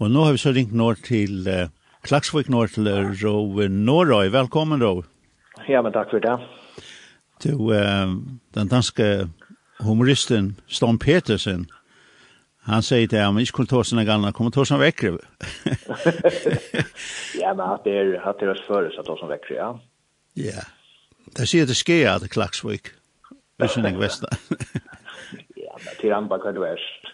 Og nå har vi så ringt nå til uh, Klaksvik nå til Rov Norøy. Velkommen, Rov. Ja, men takk for det. Du, uh, den danske humoristen Storm Petersen, han sier til ham, ikke kunne ta sine gamle, kommer ta sine vekkere. ja, men hatt er, det er oss føres at ta sine vekkere, ja. Ja, det sier det skjer at Klaksvik, hvis hun ikke Ja, men til han bare kan du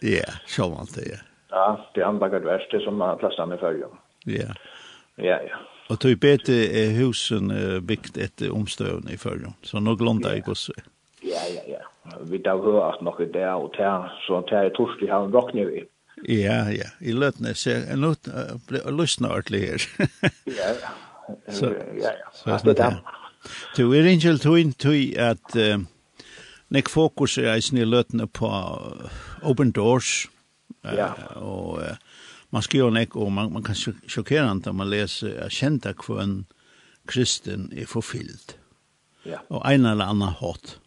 Ja, så var det, ja. Ja, det anbackar du verst, det som man plastar i följer. Ja. Ja, ja. Og tog bete er husen byggt etter omstøvende i följer, så nå glömde jeg også. Ja, ja, ja. Vi tar hör at noe der og där, så där är torsdag har en råkne vi. Ja, ja. I løtene ser jeg nå en lot ordentlig her. Ja, ja. Så, Ja, ja. Alltså där. Du är inn tuin at... Uh, Nek fokus er eisen i løtene på open doors, Ja. Och man skriver nek og man, man kan sjokkere han inte man läser jag kända kvön kristen er forfyllt. Ja. Og en eller annen hot.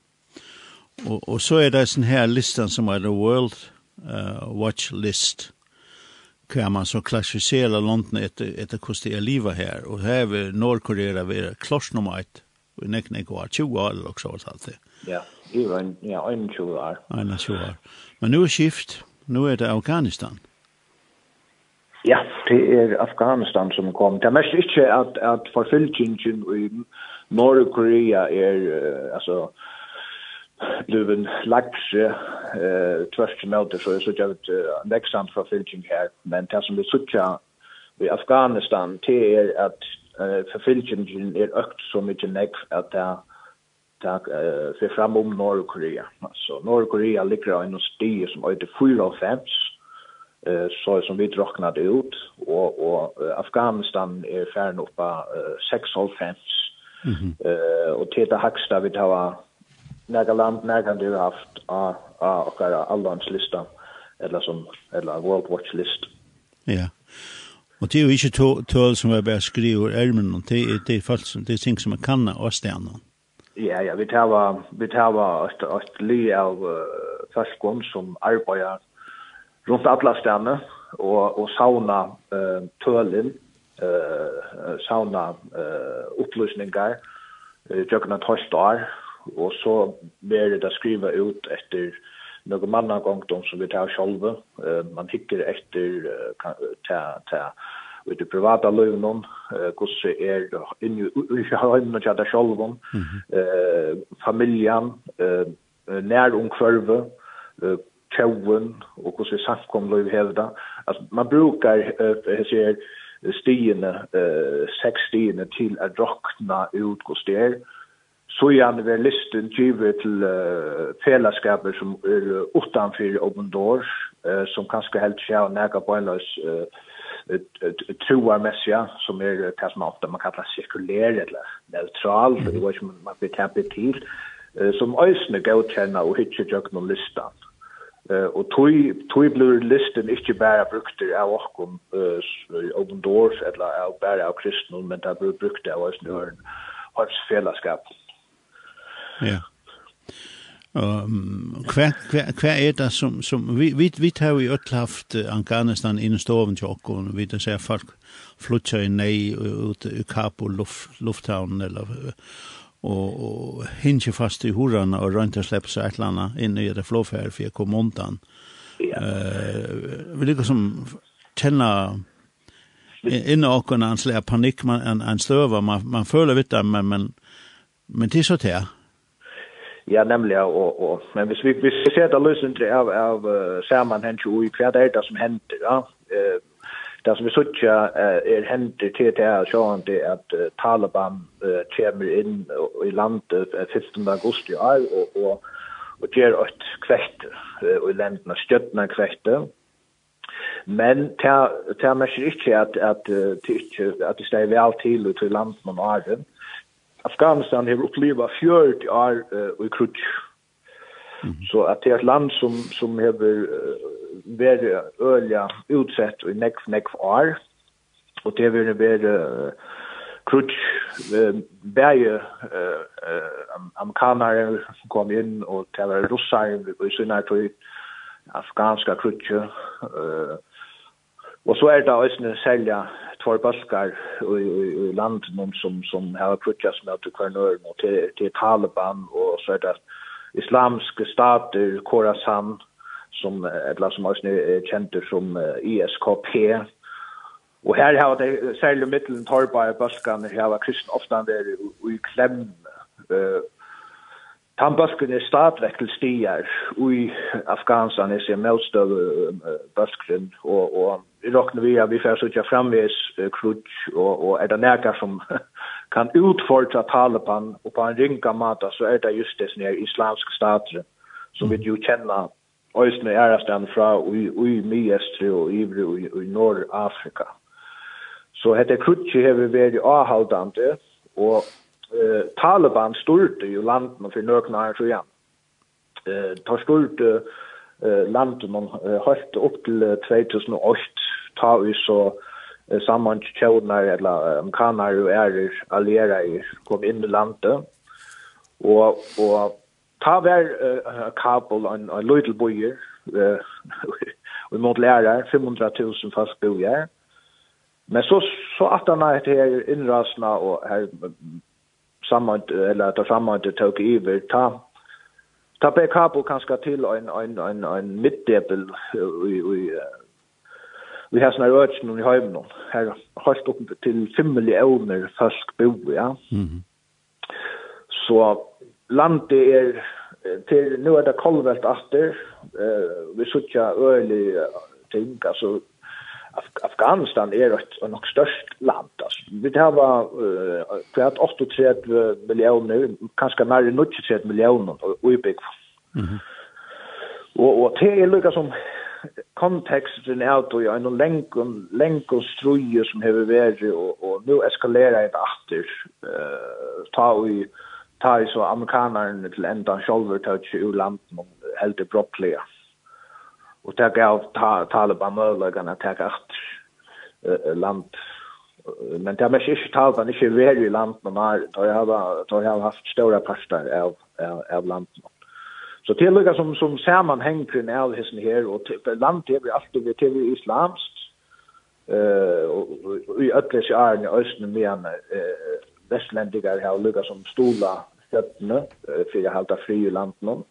Og, og så er det sånn her listan som er The World uh, Watch List kan man så klassifiserer London etter, etter hvordan det er livet her. Og her vil Nordkorea være kloss nummer 1 och nek nek var 20 år eller så alt det. Ja, det var en ja, en år. En 20 år. Men nu er skift nu er det Afghanistan. Ja, det er Afghanistan som kom. Det er mest ikke at, at forfølgingen i Nordkorea er, uh, altså, bliven lagse uh, tvørst møte, så er det et uh, veksamt forfølging her. Men det som vi sutja i Afghanistan, det er at uh, forfølgingen er økt så mye nekk at det tak eh för fram om Nordkorea. Så Nordkorea ligger i en stige som av 45 eh så som vi draknat ut och och Afghanistan är färn upp på 6,5. Mhm. Eh och det högsta vi tar några land några du haft a a och allans lista eller som eller World Watch list. Ja. Og det er jo ikke tål som er bare skriver ærmen, det er folk som, det er ting som man kan av stenen. Ja, ja, vi tar vi tar ett ett li av uh, forskon som arbetar runt alla städerna och och sauna eh tölin eh sauna eh upplysningar jökna tostar och så ber det skriva ut efter några manna gång de som vi tar själva eh man hickar efter uh, ta ta i det privata løvnån, gosse er inni i høymen og tjata sjolvån, familjan, nær omkvarve, tjauven og gosse samkom løyv hevda. Altså, man brukar, jeg sier, stiene, seks stiene til å drokna ut gosse der, så gjerne vi listen givet til uh, fellesskaper som er utanfor åpen dår, uh, som kanskje helt skjer og nægge på en løs uh, troar mässiga som er det som ofte man kallar sirkulær eller neutral mm. det var ikke man vill tappa till som ösne godkänna och hitcha jökna listan. Uh, og tui tui blur listen ikkje bara brukte av okkom open doors eller av bara av kristnum men ta brukte av oss nu har fellesskap. Ja. Um, hva, hva, hva er det som, som vi, vi, vi tar jo øtla haft Afghanistan inn i stoven til og vi tar seg folk flytter i nei ut i Kabul luft, lufthavn eller og, og hinje fast i horene og rønt og slipper seg et eller annet inn i det flåferd for jeg kom undan. Ja. Uh, vi liker som kjenner inne okken en slik panikk, en, en støver, man, man føler vidt det, men, men, men det er så til Ja, nemlig, og, og, men hvis vi, hvis vi ser det løsende av, av uh, sammenhengen i hva det er det som hender, ja, uh, det som vi sutja uh, er hender til det er sånn at uh, Taliban uh, kommer inn i landet 15. august i år, og, og, og gjør et kvekt, uh, og i landene støttene kvekte, Men det er ikke at, at, at, at det er vel til ut til landet man har Afghanistan har upplevt 40 år uh, i krutsch. Mm -hmm. Så at det är ett land som, som har varit öliga utsatt i nekv, nekv år. Och det har varit uh, krutsch, uh, bärje uh, uh, amerikanare som kom inn og det var russar i sina tog afghanska krutsch. Uh, og så er det också sälja två baskar i, i, i landen som, som har krutjats med till kvarnören och till, till Taliban och så är det islamske stater, Khorasan, som, eller som också är kända som ISKP, Og her har det særlig mittelen torbar i bøskene, her har kristne ofte han der i klemme, Han bølgen er stadvekk til stier i Afghanistan, jeg ser møtstøv bølgen, og, og i råkner vi at vi får sitte framvis krutsk, og, og er det nærkere som kan utfordre Taliban, og på en ringa måte så er det just det som er islamske stater, som vi jo kjenner øyne ærestand fra i Myestre og Ivre og i Nord-Afrika. Så hette krutsk har vi vært avhaldende, og eh, Taliban styrte ju landen för några år sedan. Eh, ta styrte eh, landet man eh, upp till 2008 ta vi så eh, samman tjänar eller amerikaner och är allierade kom in i landet. Och och ta ver eh, Kabul en en liten by eh vi måste lära 500 000 fast bojar. Men så så att han är här inrasna och här samman eller ta samman det tog över ta ta på kapo kanske till en en en en mittdebel vi vi vi har snarare rört nu i hemmen då här har stått till 5 miljoner fast bo ja. Mhm. Så landet er till nu är det kolvelt efter eh vi söker ölig ting alltså Af Afghanistan er et nok størst land. Altså. Vi har uh, kvart 38 millioner, kanskje nærmere 23 millioner uibygg. Mm -hmm. og, og det er lukket som konteksten er at det er noen lengon, struje som har vært, og, og nå eskalerer det atter. Uh, ta og ta i så amerikanerne til enda sjolver å ikke ur landen helt heldig brottlige. Mm og det gav ta, Taliban möjligheten att ta efter uh, land. Men det er mest inte Taliban ikke varit i landet man har, då har haft stora parter av, av, av landet. Så det lukar som, som sammanhängkring av hessen här, och landet är vi alltid ved til islamsk, eh och i alla sjärn i östen en eh västländigar har lukar som stola stöttne för att hålla fri landet någon.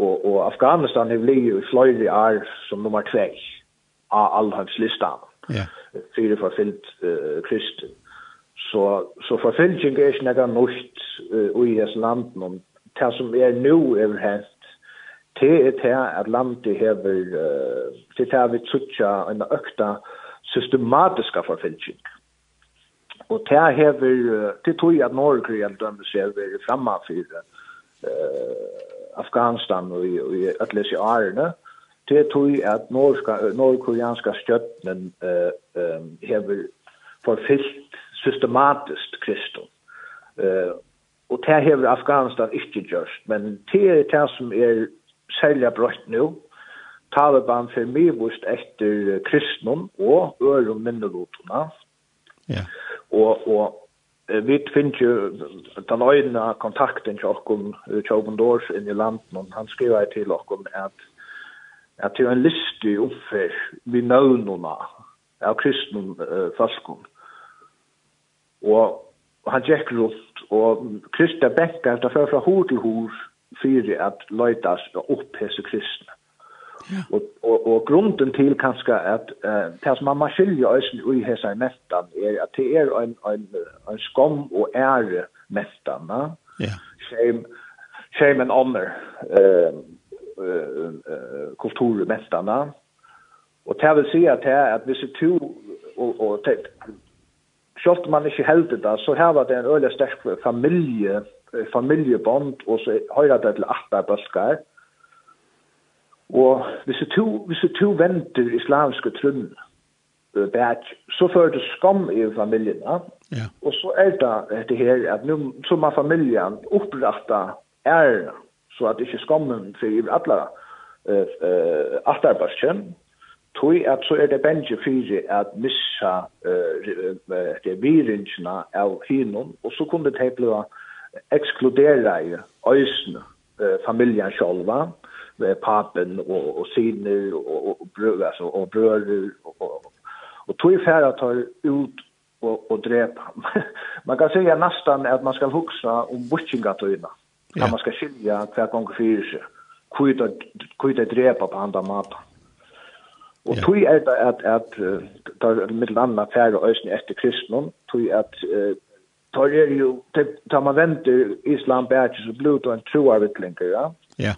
Og, og Afghanistan er blei i fløyri er som nummer 2 av allhanslistan. Ja. Yeah. Fyre forfyllt uh, kristen. Så, så forfylltjeng er ikke nekka norsk uh, i dess land men det som er nu er hent det er det at landet hever uh, det er vi tutsja en økta systematiska forfylltjeng. Og det hever, det tog at Norge er dømmes hever framma fyrir uh, Afghanistan og i, i atlas i Arne, det tog at norska, nordkoreanska støtten uh, um, hever forfyllt systematisk kristum. Uh, og det hever Afghanistan ikke gjørst, men det er det som er særlig brøtt nå, Taliban for mye bort etter kristnum og ørum minnelotuna. Ja. Yeah. Og, og vi finner jo den øyne kontakten til okken Kjøben Doors inn i landet, og han skriver til okken at at det er en list i vi nöjnorna av kristne uh, falskon Og han gikk rundt, og kristne bänkar det fører fra hår til hår för at löjtas upp hese kristne. Og, og, og grunden til kanskje at uh, det som man skiljer øyne i hese mestan er at det er en, en, en skom og ære mestan. Ja. Shame, shame and honor uh, uh, uh, kultur mestan. Og det vil si at, det, er at hvis du og, og det, Sjølt man ikke heldig det, så her var det en øyelig sterk familie, familiebond, og så høyre det til 8 atterbøsker. Og hvis du, hvis du venter islamske trunn, bæk, så fører det skam i familien. Ja. Og så er det dette her, at nu så må familien opprette æren, så at ikke skammen for i alle uh, uh, atarbeidsken, tog at så er det bensje fyre at missa uh, det viringene av hinnom, og så kunne det bli ekskludere i øysene, uh, familien sjølva, papen og og syner og, och bröder alltså och bröder och og tog ifär att ut och och dräpa. man kan säga nästan att man ska huxa om butchingatöjna. Ja. Man ska skilja kvar gånger för sig. Kuita kuita dräpa på andra mat. Och ja. tog är det att att tar med landa färd och ösn efter kristnon tog att tar ju tar man väntar islam bär så blod och en troarvitlingar ja. Ja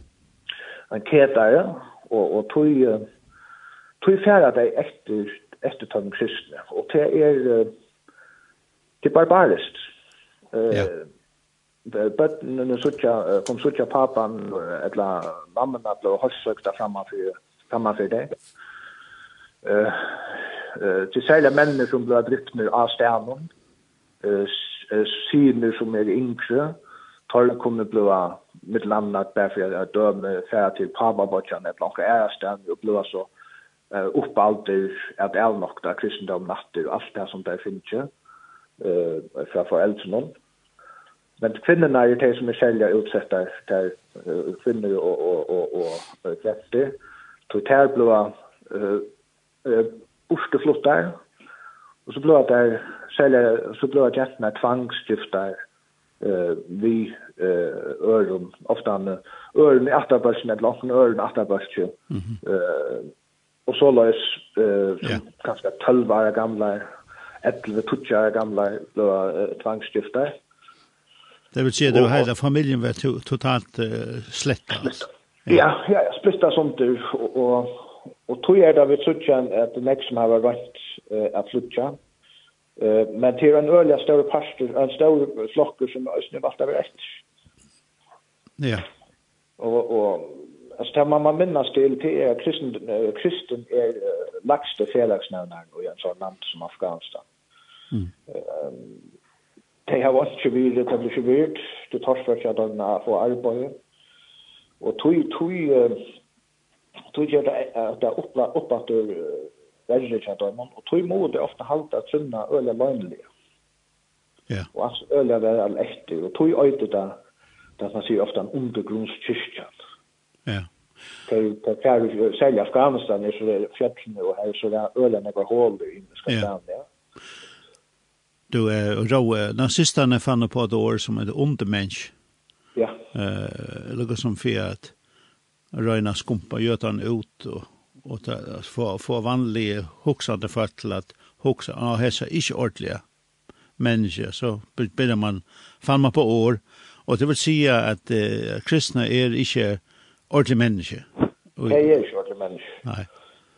enkätare och och tog tog färra dig efter efter tag kristne och det är det barbariskt. Eh no suttja, kom suttja papan, etla mamman ble høysøkta framfor, framfor det. eh eh til særlig mennene som ble drypner av stenen, eh syner som er yngre, torre kunne ble mitt landat därför att döma färd till Parmabotjan ett långt ärstän och blir så eh upp allt att är nog där kristendom natter och allt det som där finns ju eh för för föräldrarna men kvinnorna är ju det som är själva utsatta där kvinnor och och och och klätter totalt blåa eh ursteflottar och så blåa där själva så blåa gästerna tvangsgiftar eh vi eh örn ofta örn åtta börsen ett långt örn åtta börsen eh och så lås eh ganska 12 år gamla 11 tutja år gamla blå tvangsgiftar Det vill säga du var hela familjen var totalt uh, släckt. Ja, ja, ja splitta sånt och och och tror jag det vi såg att det nästa har varit uh, att flytta. Eh men till en öliga större pastor, en stor flocker som ösnö vart över ett. Ja. Och och alltså tar man man minnas till till är kristen kristen är lagste felagsnävnar och en sån land som Afghanistan. Mm. Ehm Det har varit ju vid det blev ju vid det torsfört jag då på arbete. Och tui tui tui jag där där uppa uppa verre kja døymon, og tog må det ofte halda at sunna øyla løgnlige. Ja. Og at øyla vera all etter, og tog øyde da, da man sier ofte en undergrunnskyrkjan. Ja. Til færre, særlig Afghanistan, er så det fjellene, og her så det er øyla nekvar hål i Afghanistan, ja. Du, er, Rau, nazisterne fann på et år som et undermensk. Ja. Uh, lukka som fyrir at røyna skumpa gjøtan ut og og ta, få, få vanlige hoksande folk til at hoksa, ah, hessa ikkje ordentlige mennesker, så begynner man, fann man på år, og det vil si at eh, kristne er ikkje ordentlige mennesker. Og, det er ikkje ordentlige mennesker. Nei.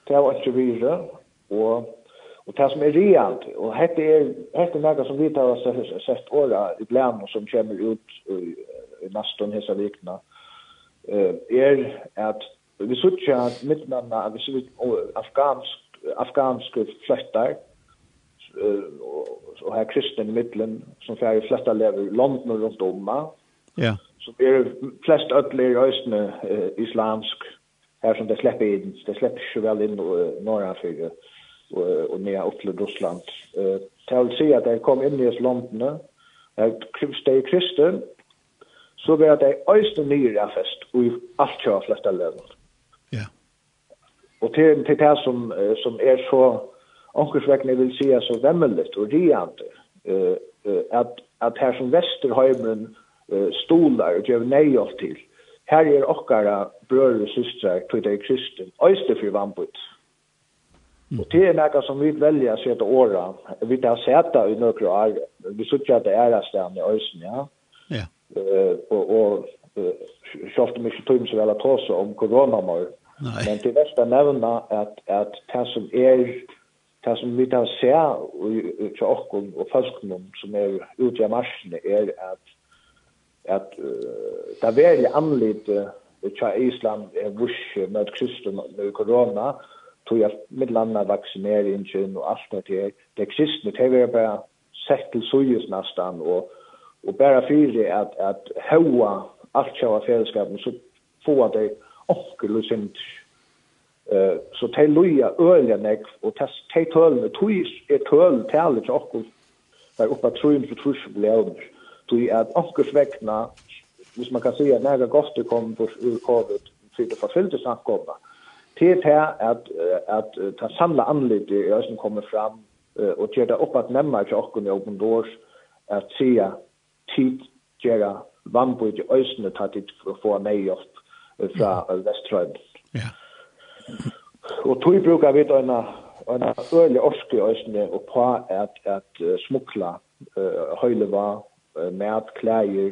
Det er ikke vire, og, og det som er reant, og hette er, hette er noe som vi tar har sett åra i blæm, som kommer ut i, i nesten hessa vikna, uh, er at Vi sutja mittlanda at vi sutja afghansk, afghanske fløttar, og her kristen i middelen, som fyrir flesta lever London og rundt om. Ja. Så vi er flest ødler i østene islamsk, her som det slipper inn, det slipper ikke vel inn norra fyrir, og, og nea opp til Russland. Eh vil si at jeg kom inn i London, jeg kristde i kristen, så var det østene nyre fest, og alt kjøy flesta lever. Og til, til det som, uh, som er så omkursvekkende, vil si så vemmelig og riante, uh, uh, at, at her som Vesterheimen uh, stoler og gjør nei til, her er okkara brød og systrar til det er kristen, øyste for vannbud. Mm. Og det er noe som vi velger å se til åra, vi har sett det i noen år, vi synes ikke at det er et sted i Øysen, ja. Ja. Uh, og, og uh, selv om vi ikke tog så vel å ta om koronamål, Nei. Men det å nevne at, at det som er det som vi tar se til åkken og folkene som er ute i marschen at att att där är ju anlite uh, Island er vush med kristen med korona tog jag med landa vaccineringen och allt det där det kristna det är bara sett till sojus nästan och och bara för att att hoa allt själva fällskapen så få det onkel og sint. Eh så te loja ølja nek og te te tøl tøy er tøl tæle til onkel. Der oppa trøyn for trøys blævn. Tøy er onkels vegna. Hvis man kan se at næga gosti kom på covid til det forfylte samkomna. Det er at at ta samla anlitt i øsen kommer fram og gjør det opp at nemmar til okken i åpen dårs at sier tid gjøre vannbord i øsene ta tid for å få nøyhjelp fra Vestrøyden. Ja. Og tog brukar vi da en øyelig orske i øyne og på at, at uh, smukla uh, høyleva, uh, mat, klæger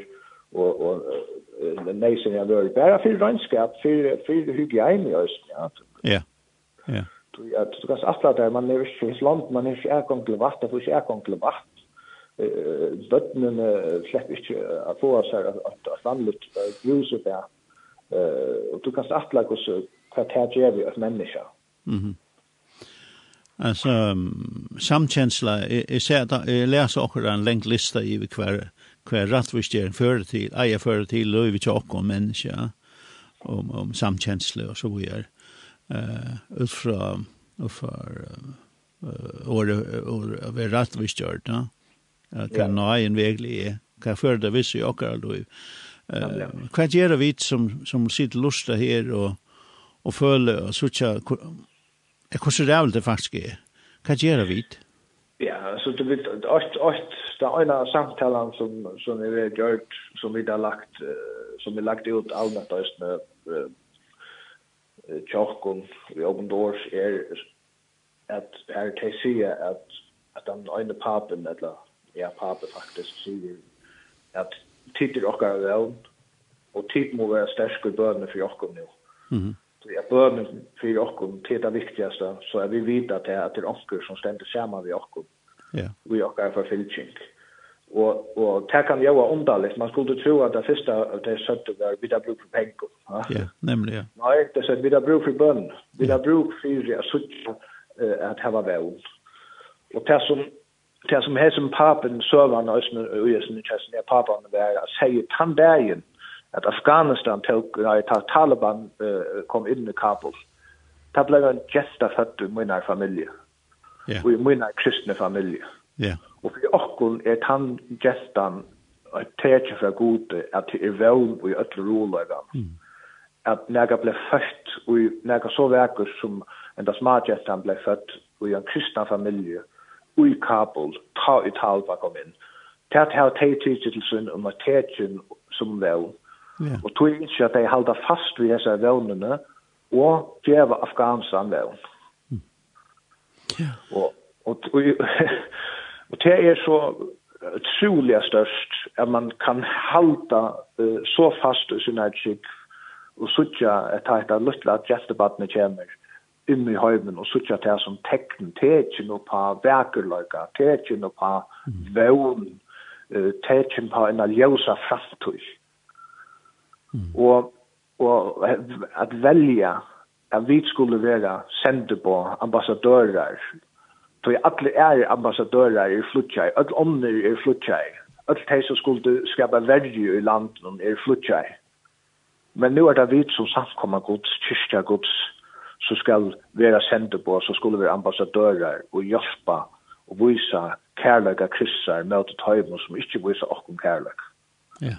og, og uh, neisen jeg løy. Bare for rønnskap, for, for hygiene i øyne. Ja, ja. ja. Du, at, du kan atla der, man er ikke i land, man er ikke erkong til vatt, man er ikke erkong til vatt. Bøttene slipper ikke å få seg at vanlig bruse der. Uh, og du kan sagt like oss hva det gjør vi av mennesker. Mm alltså um, samkänsla jeg, jeg ser at jeg leser akkurat en lång lista i kvar kvar rättvist är för till eier för till løyve til akkurat människa om, om samkänsla och så videre. Uh, ut fra, ut fra, uh, året, året, ved rattvistgjørt, da, Kan nå en väglig kan för det visst i akkurat løyve Eh, vad gör vi som, som sitter lusta här och och føler så sutja, hva så rævlig det faktisk er? Hva gjør vi? Ja, så du vet, att att det er en av samtalen som, som vi har gjort, som vi har lagt, som vi har lagt ut allmänt oss med tjokken i åpendårs er at her til sier at at den ene papen, eller ja, papen faktisk, sier at tid til okkar vel, og tid må være stersk i bønene for okkar nå. Mm. Så jeg bønene for okkar till det viktigaste, så är vi vita til at det er onkel som ständer stender sammen ved Ja. yeah. og är för forfylking. Och, och det kan jo vara underligt. Man skulle tro att det första av det søtte var vi har bruk för pengar. Ja, yeah, nemlig, ja. Det søtte vi har bruk för bønene. Vi har bruk for at søtte at hava väl. Och det som det som hälsar papen servern och som och ösnen i chatten är papen där jag säger tandbergen at Afghanistan tog när Taliban uh, kom inn i Kabul. Det blev en gesta för att mina familj. Ja. Och min kristne familie Ja. og for okkon er tan gestan att täcka fra gode at det er väl och i alla roller. Mm. Att näga blev först och näga så verkar som en da das Margestan ble født og i en kristna familie Mm i Kabul, ta i talva kom inn. Det har de til sin om tetsjen som vel. Og tog ikke at de halda fast ved disse vevnene, og djeva Afghanistan vevn. Og, og, og, og det er så utrolig størst at man kan halda uh, så fast i sin etkikk og sutja et heit av luttla at gjestebattene kommer inn i høymen og sutja til som tekn, tekjen og pa verkerløyga, tekjen og pa vevn, uh, tekjen på en aljosa fraftøy. Mm. Og, og at velja at vi skulle være sende på ambassadører, tog alle er ambassadører i flutja, alle ånder er flutja, alle de som skulle skapa verju i landet er flutja. Men nu er det vi som samkommer gods, kyrkja gods, så skal være sende på, så skulle være ambassadører og hjelpa og vise kærløyga kristser med til tøymen som ikke viser okkom kærløyg. Ja.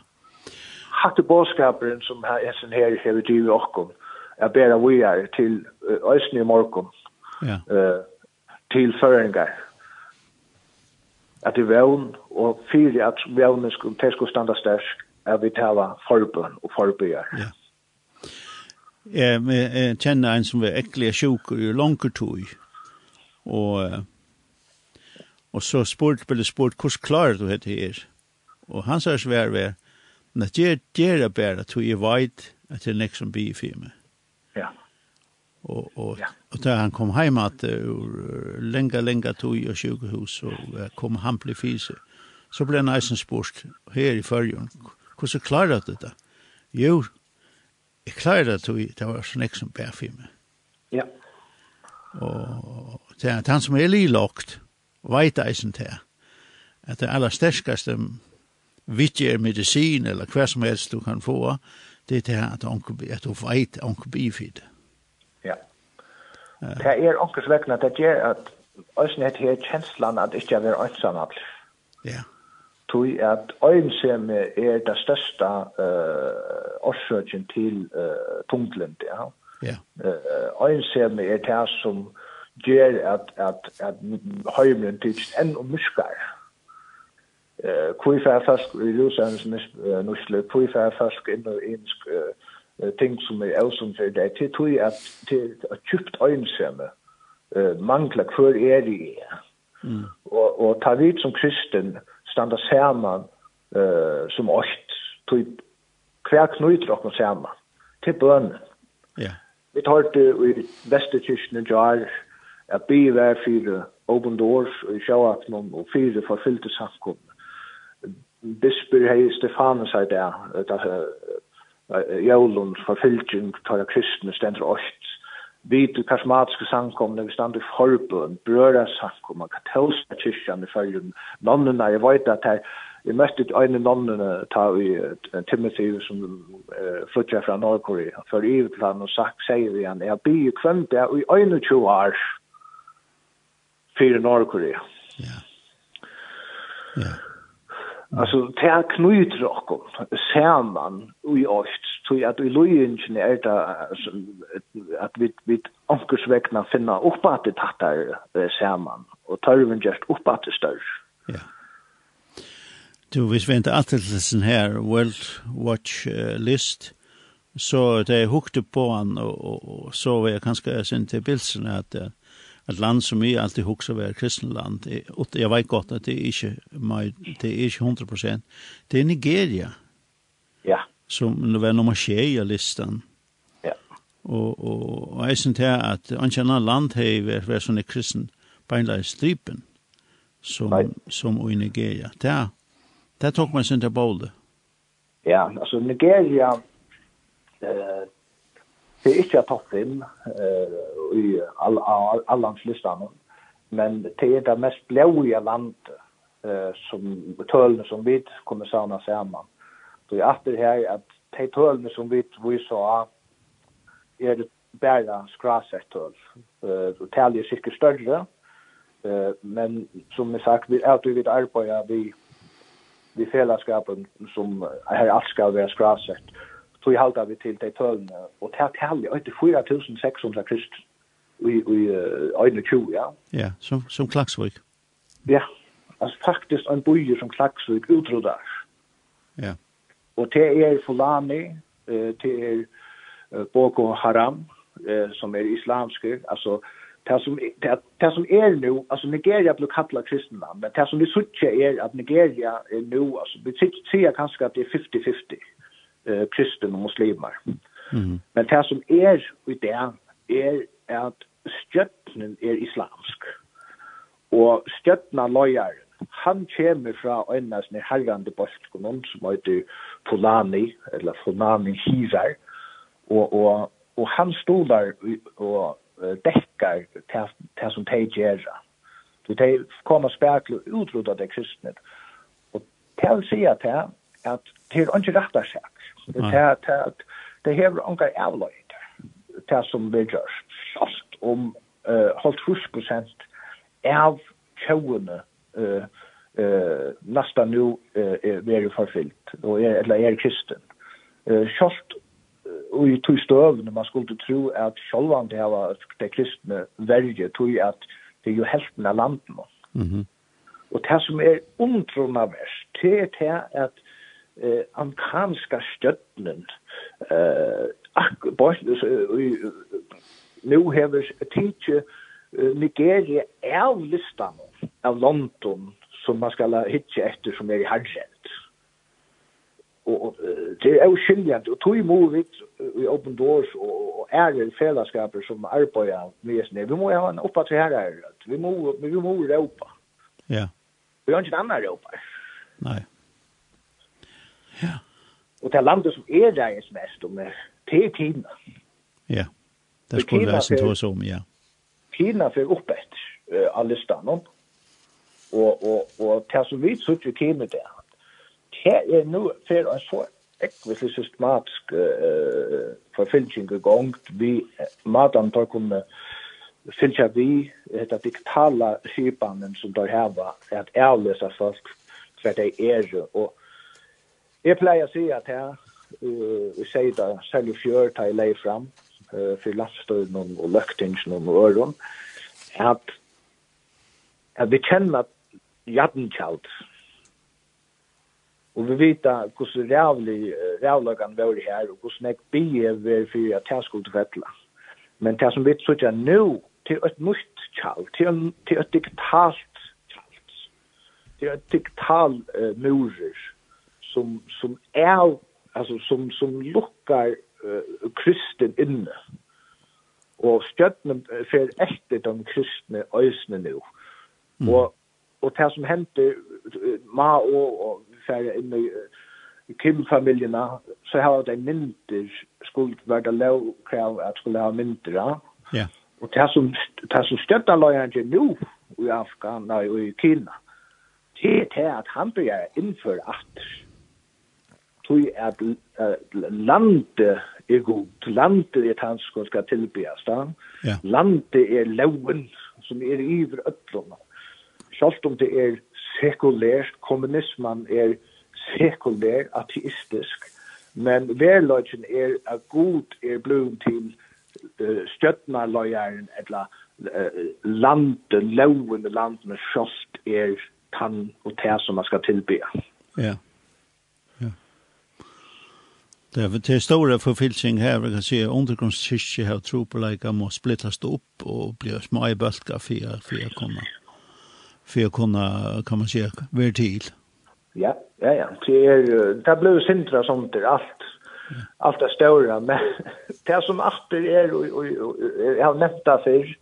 Hatte bådskaperen som hessen her hever drivet okkom, er vi er til Øysten i morgon, ja. uh, til føringar, at det vevn, og fyrir at vevnen skulle, skulle standa stersk, er vi tala forbøn og forbøyar. Ja jeg, jeg kjenner en som er ekkelig sjuk i langkertøy. Og, og så spurt, ble spurt, hvordan klarer du dette her? Og han sa svær ved, men det jeg gjør det bare, tog jeg vet at det er nek som blir for meg. Ja. Og, og, ja. og da han kom hjem at uh, lenge, lenge tog i sjukehus, og uh, kom han ble fysi. Så ble han eisen spurt her i førjen, hvordan klarer du dette? Jo, jeg klarer det til, det var sånn ikke som bær for meg. Ja. Og det er han som er lilagt, veit eisen til, at det aller sterskeste sterskaste er medisin, eller hva som helst du kan få, det er til at, onke, at du veit onkobifid. Ja. Det er onkosvekkene at det gjør at Øysen heter her kjenslan at ikke er vil ønsamme Ja tui at øynseme er det største uh, årsøkjen til uh, tungtlend, ja. Ja. Uh, øynseme er det som gjør at, at, at høymren tids enn og muskar. Uh, kui fyrir fast i Ruslands nusle, kui fyrir fast inn og innsk uh, ting som er elsom for deg, til tui at, til at kjupt øynseme uh, mangler hver er i. Mm. Og, og ta vidt som kristen, uh, standa saman uh, som oss, typ hver knyter oss saman, til bønnen. Ja. Vi tar det i Vesterkirsten i Jar, at vi er fire open doors og sjøaftnum og fire forfyllte samkom. Bisper hei Stefanus her der, at jævlund forfylltjeng tar kristne stendr ost, vi til karismatiske samkomne, vi stand i forbund, brøra samkomne, katolska kyrkjan i fyrjun, nonnena, jeg vet at her, vi møtte en nonnene ta i Timothy som uh, flyttet fra Nordkorea, for i utland og sagt, sier vi han, jeg blir kvendt det i 21 år for Nordkorea. Ja. Ja. Altså, det er knyter dere sammen i oss, så at i løyingen er det at vi, vi ankersvekna finner opp at det tattar sammen, og tørven gjørst opp at det større. Ja. Du, hvis vi ikke alltid listen her, World Watch uh, List, så det er hukte på han, og, og, og så var jeg kanskje sin til bilsen at uh, et land som jeg alltid hukser være kristenland. Jeg vet godt at det er ikke, det er ikke 100 prosent. Det er Nigeria. Ja. Som var nummer tje i listan. Ja. Og, og, og jeg synes til at ankerna land har vært, vært sånne kristen beinleis stripen som, Nei. som i Nigeria. Det, det tok man sin til bolde. Ja, altså Nigeria, eh, Det er ikke topp 5 uh, i all, all, all, men det er det mest blåige landet uh, som tølene som vi kommer savna sammen. Så jeg atter her at de tølene som vi viser av er det bare skrasett tøl. Uh, Tallet er sikkert større, uh, men som jeg sagt, vi er alltid vidt arbeid vi, vi fellesskapen som her alt skal være skrasett så i halda vi til de tølene, og til er tærlig, og er 4.600 krist i, i øyne 20, ja. Ja, som, som Klagsvik. Ja, altså faktisk en bøyer som Klagsvik utrydder. Ja. Og til er Fulani, det er Boko Haram, som er islamske, altså det som det, det som er nu alltså Nigeria blir kallat kristenland men det som vi söker är att Nigeria är nu alltså vi tycker kanske att det är 50-50 eh, kristne og muslimer. Mm. Men det som er i det er at stjärnan er islamsk. Og stjärnan lojar han kommer fra en med sine herrande bøstkonen som heter Fulani, eller Fulani Hirar, og, og, og han stolar og dekkar det som de gjør. Så de kommer spekler utrota det kristne. Og til å si at det at det er ikke rett av seg. Det er ikke avløyd det som vi gjør. Sjalt om uh, holdt hos prosent av kjøvene uh, uh, nesten nå uh, er forfyllt, og er, eller er kristen. Uh, Sjalt og i tog støvende, man skulle tro at sjølvan det var det kristne verje, tog at det er jo helten av landet nå. Mm -hmm. Og det som er undrunna verst, det er det at eh amerikanska stjøtnen eh ak borstus nu hevur teacher Nigeria er listan av London som man skal hitje etter som er i hardsett. Og det er jo skiljant, og tog imot i Open Doors og ære fellesskaper som arbeider med oss. ned. Vi må ha en oppa til her, vi må, vi må råpa. Ja. Vi har ikke en annen råpa. Nei. Ja. Og det landet som er deres mest om det, det er Kina. Ja, det skulle være sin tås om, ja. Kina fyrir opp etter uh, alle stannene. Og, og, og det som vi sitter i Kina der, det er nå for en så ekvislig systematisk uh, forfylking i gang. Vi, madan tar kunne fylkja vi etter digitala skipanen som tar heva, at avløsa folk hver de er og Jeg pleier å si at her, vi sier da, selv i fjør tar jeg leie fram, uh, for landstøyden og løktingen og øren, at, at vi kjenner jadnkjalt, Og vi vet hvordan rævlig, rævløkene var det her, og hvordan jeg bie vi for at jeg skulle fettla. Men det som vi tror sier nå, til et nytt kjalt, til, til et digitalt kjalt, til et digital uh, murer, som som är alltså som som lockar uh, kristen inne. Och stjärnan för efter de kristne ösnen nu. Mm. Och och det som hände ma och, och för in i Kim-familjerna så har de mynter skuld värda lovkrav att skulle ha mynter. Ja. Yeah. Och det som, det som stöttar lojande nu i Afghanistan och i Kina det är det att han börjar inför att tui at lande er god, lande er han som skal tilbeast, ja. lande er loven som er iver ötlåna. Sjalt om det er sekulært, kommunisman er sekulær, ateistisk, men verløgjen er at god er blom til uh, støttnarløgjeren, eller uh, landet, lovende landet, men er tann og tær som man skal tilbe. Ja. Yeah. Det er til store forfylsing här vi kan se undergrundskyrkje har tro på lika må splittast upp och bli små i bulkar för för kunna för kunna kan man säga vertil. Ja, ja ja, det är det blev sentra sånt där allt allt det stora men det som åter är och jag har nämnt det för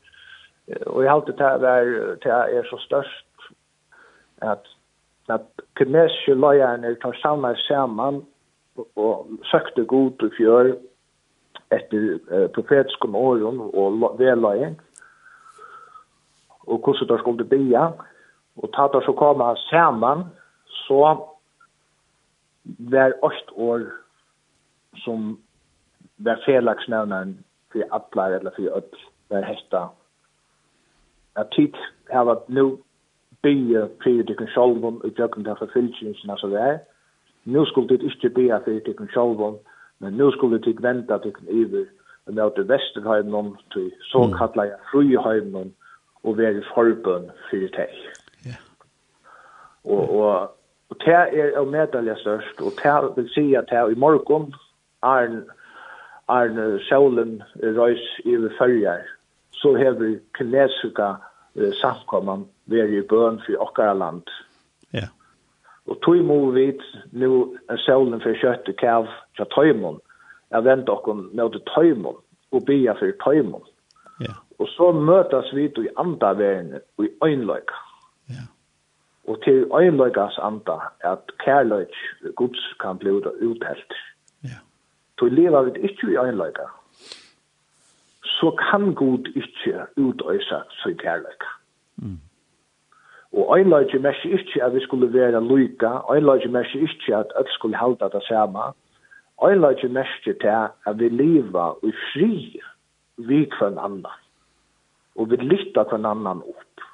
och jag har alltid det där det är så störst att att kinesiska lojärner tar samman samman og søkte god i fjør etter eh, profetiske åren og vedløying og hvordan der skulle bia og ta det så kom han sammen så var åkt år som var felaksnevneren for atler eller for ødel var hetta. At tid her var nu bia fyrir dikken sjolvum og jøkken der forfylgjensina så det er nu skulle det ikke be at det ikke sjølvån, men nu skulle det ikke vente at det ikke iver, og det er Vesterheimen, til såkallet Frøyheimen, og være forbund for det. Ja. Og, og, og det er jo medelig størst, og det vil si at det i morgen er en, er en sjølen røys i følger, så har vi kinesiske uh, samkommet være i bøn for okkara land. Ja. Og tog må vi nu er solen for kjøtt og kav fra tøymon, jeg vent okkom med tøymon, og bia for tøymon. Ja. Og så møtas vi i andre verden, i øynløyka. Ja. Og til øynløykas andre, at kærløyk gods kan bli uthelt. Ja. Så lever vi ikke i øynløyka. Så kan god ikke utøysa seg kærløyka. Mm. Og einleiki mest ikkje at vi skulle vera luika, einleiki mest ikkje at öll skulle halda det sama, einleiki mest til at vi liva i fri vi kvann annan, og vi lytta kvann annan opp.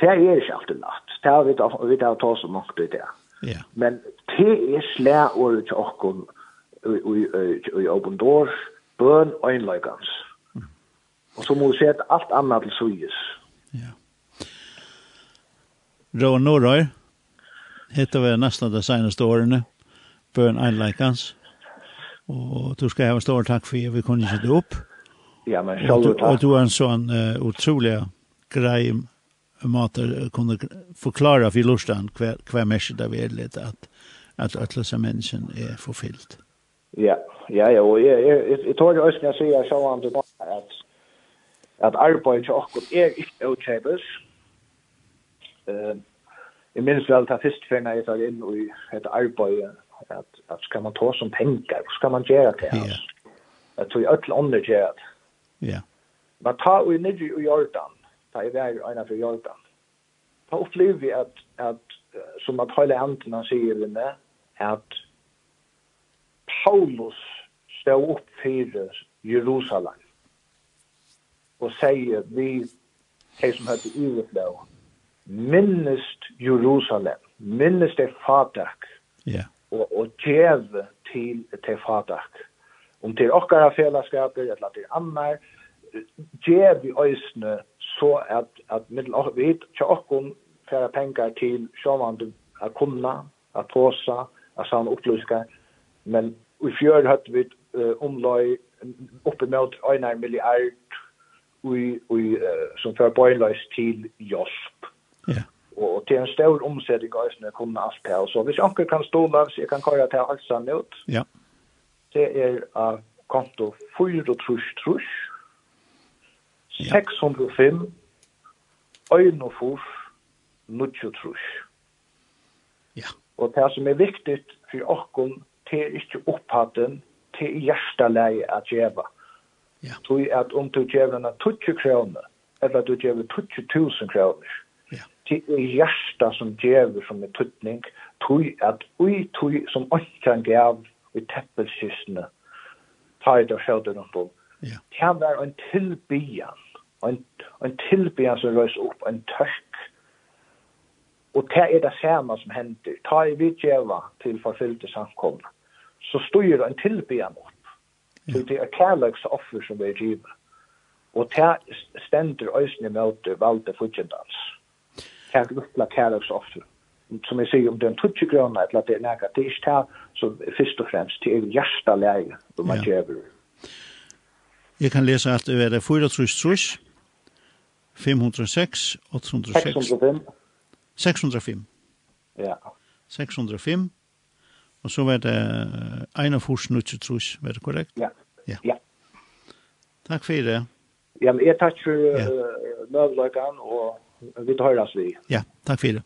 Det er ikke alltid natt, det er vi tar ta så nok til det. Ja. Men det er slær slæåret til okkon i åpen dår, bøn og einleikans. Og så må vi se at alt annet til suyes. Ja. Yeah. Rån Norrøy heter vi nesten de senaste åren på en einleikans. Og du skal ha en stor takk for at vi kunne sitte opp. Ja, men selv takk. Og du er en sånn uh, utrolig grei mater kunne forklare for Lorstein hver, hver mest det er litt at at alle mennesken er forfyllt. Ja, ja, ja, og jeg, jeg, jeg, jeg tror det også når jeg sier sånn at at arbeid til okkur er ikke utkjøpes, Eh Jeg minns vel ta fyrst fyrir når jeg tar inn i et arbeid, at, at skal man ta som penger, skal man gjøre det? Ja. Jeg tror jeg ødel ånder gjør det. Ja. Men ta vi nidri i Jordan, ta i vær og innanfor Jordan, ta opplever vi at, at som at hele hendene sier med at Paulus stod opp fyrir Jerusalem og sier vi, de som heter Iveflå, minnest Jerusalem, minnest det fatak, yeah. og, og djev til det fatak. Om til okkara fellesskaper, eller til annar, djev i øysene, så at, at middel og vidt, tja okkom færa pengar til sjåvande a kunna, a tåsa, a samme opplyska, men i fjör høtt vi uh, omløy oppi mot 1 milliard ui, ui, uh, som fyrir bøyløys til Josp Ja. Og til en stor omsetning av øsene kunne alt det. Så hvis anker kan stå så jeg kan køre til halsen ut. Ja. Det er av uh, konto 4 trus trus. 605 Øynofors 90 trus. Ja. Og det som er viktig for åkken, det er ikke opphatten, det er hjerteleie at djeva. Ja. Så at om du djeva 20 kroner, eller du djeva 20 000 kroner, det er hjärsta som djever som er tuttning, tui at ui tui som okkar gav i teppelskysene, tar det og sjøter noen på. Ja. Det var en tilbyan, en, en tilbyan som røys opp, en tørk. Og det er det samme som hender. Ta i vidtjeva til forfyllte samkomne, så styrer en tilbyan opp. Ja. Så det er kærløks offer som er givet. Og det stender øyne møte valde fudgjendans här gruppla kärleksoffer. Som jag säger, om det är en tutsi gröna eller att det är näga, det är inte här som först och främst, det är hjärsta läge då man ja. gör Jag kan läsa att det är 4 trus trus, 506, 806, 605, 605. Ja. 605. Og så var det en av 41 nuttje trus, var det korrekt? Ja. Ja. ja. Takk for det. Ja, men jeg takk for ja. uh, og vi tar høres vi. Ja, takk for det.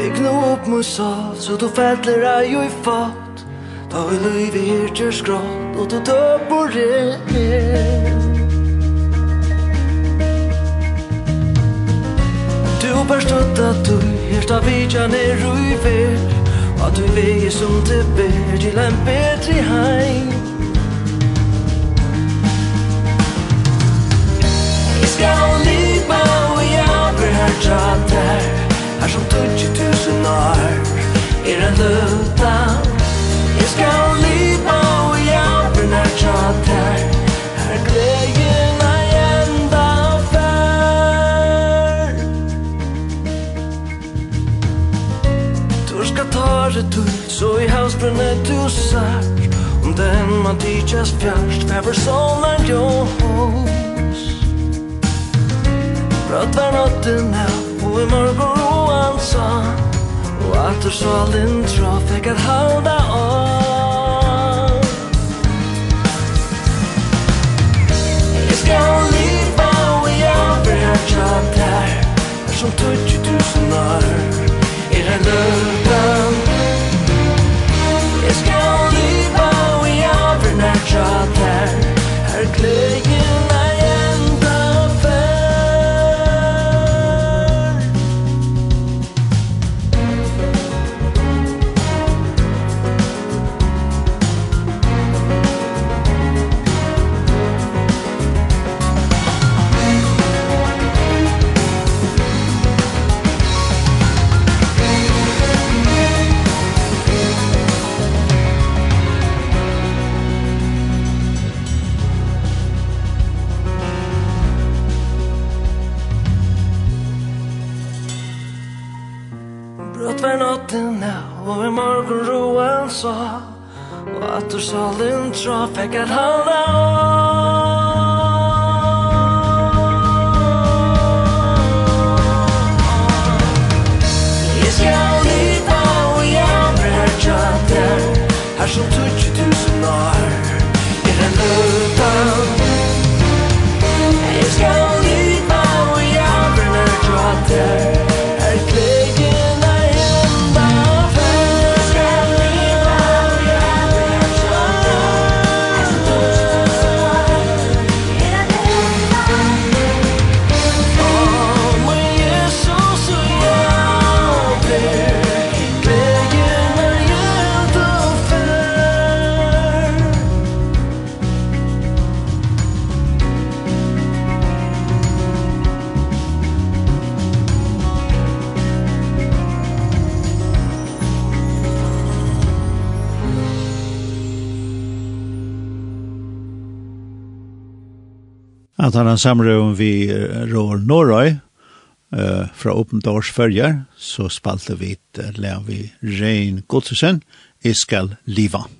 Jeg gnu opp mot sal, så du fettler ei jo i fat Da vi løyv i hirtjer skrått, og du døp og rer Du bør støtta du, hirsta vidja ned i ver At du vege som det ber til en bedre heim Jeg skal lipa og jeg ber her trater Her. Som tutsi tusen år er en luta Jeg skal lipa og jeg ber her trater Her. Glede bare du Så i halsbrunne du sagt Om den man tidsas fjerst Fæver solen jo hos Brått var natten av Og i mørker roan sa Og atter din trå Fikk at halda av. Jeg skal liva Og jeg vil ha tjatt her Er som 20 000 år. Er en løv like an han en samrøven vi Rår Norøy, eh fra Open Doors Følger, så spalte vi uh, lär vi Rein Gottesen Iskal Liva.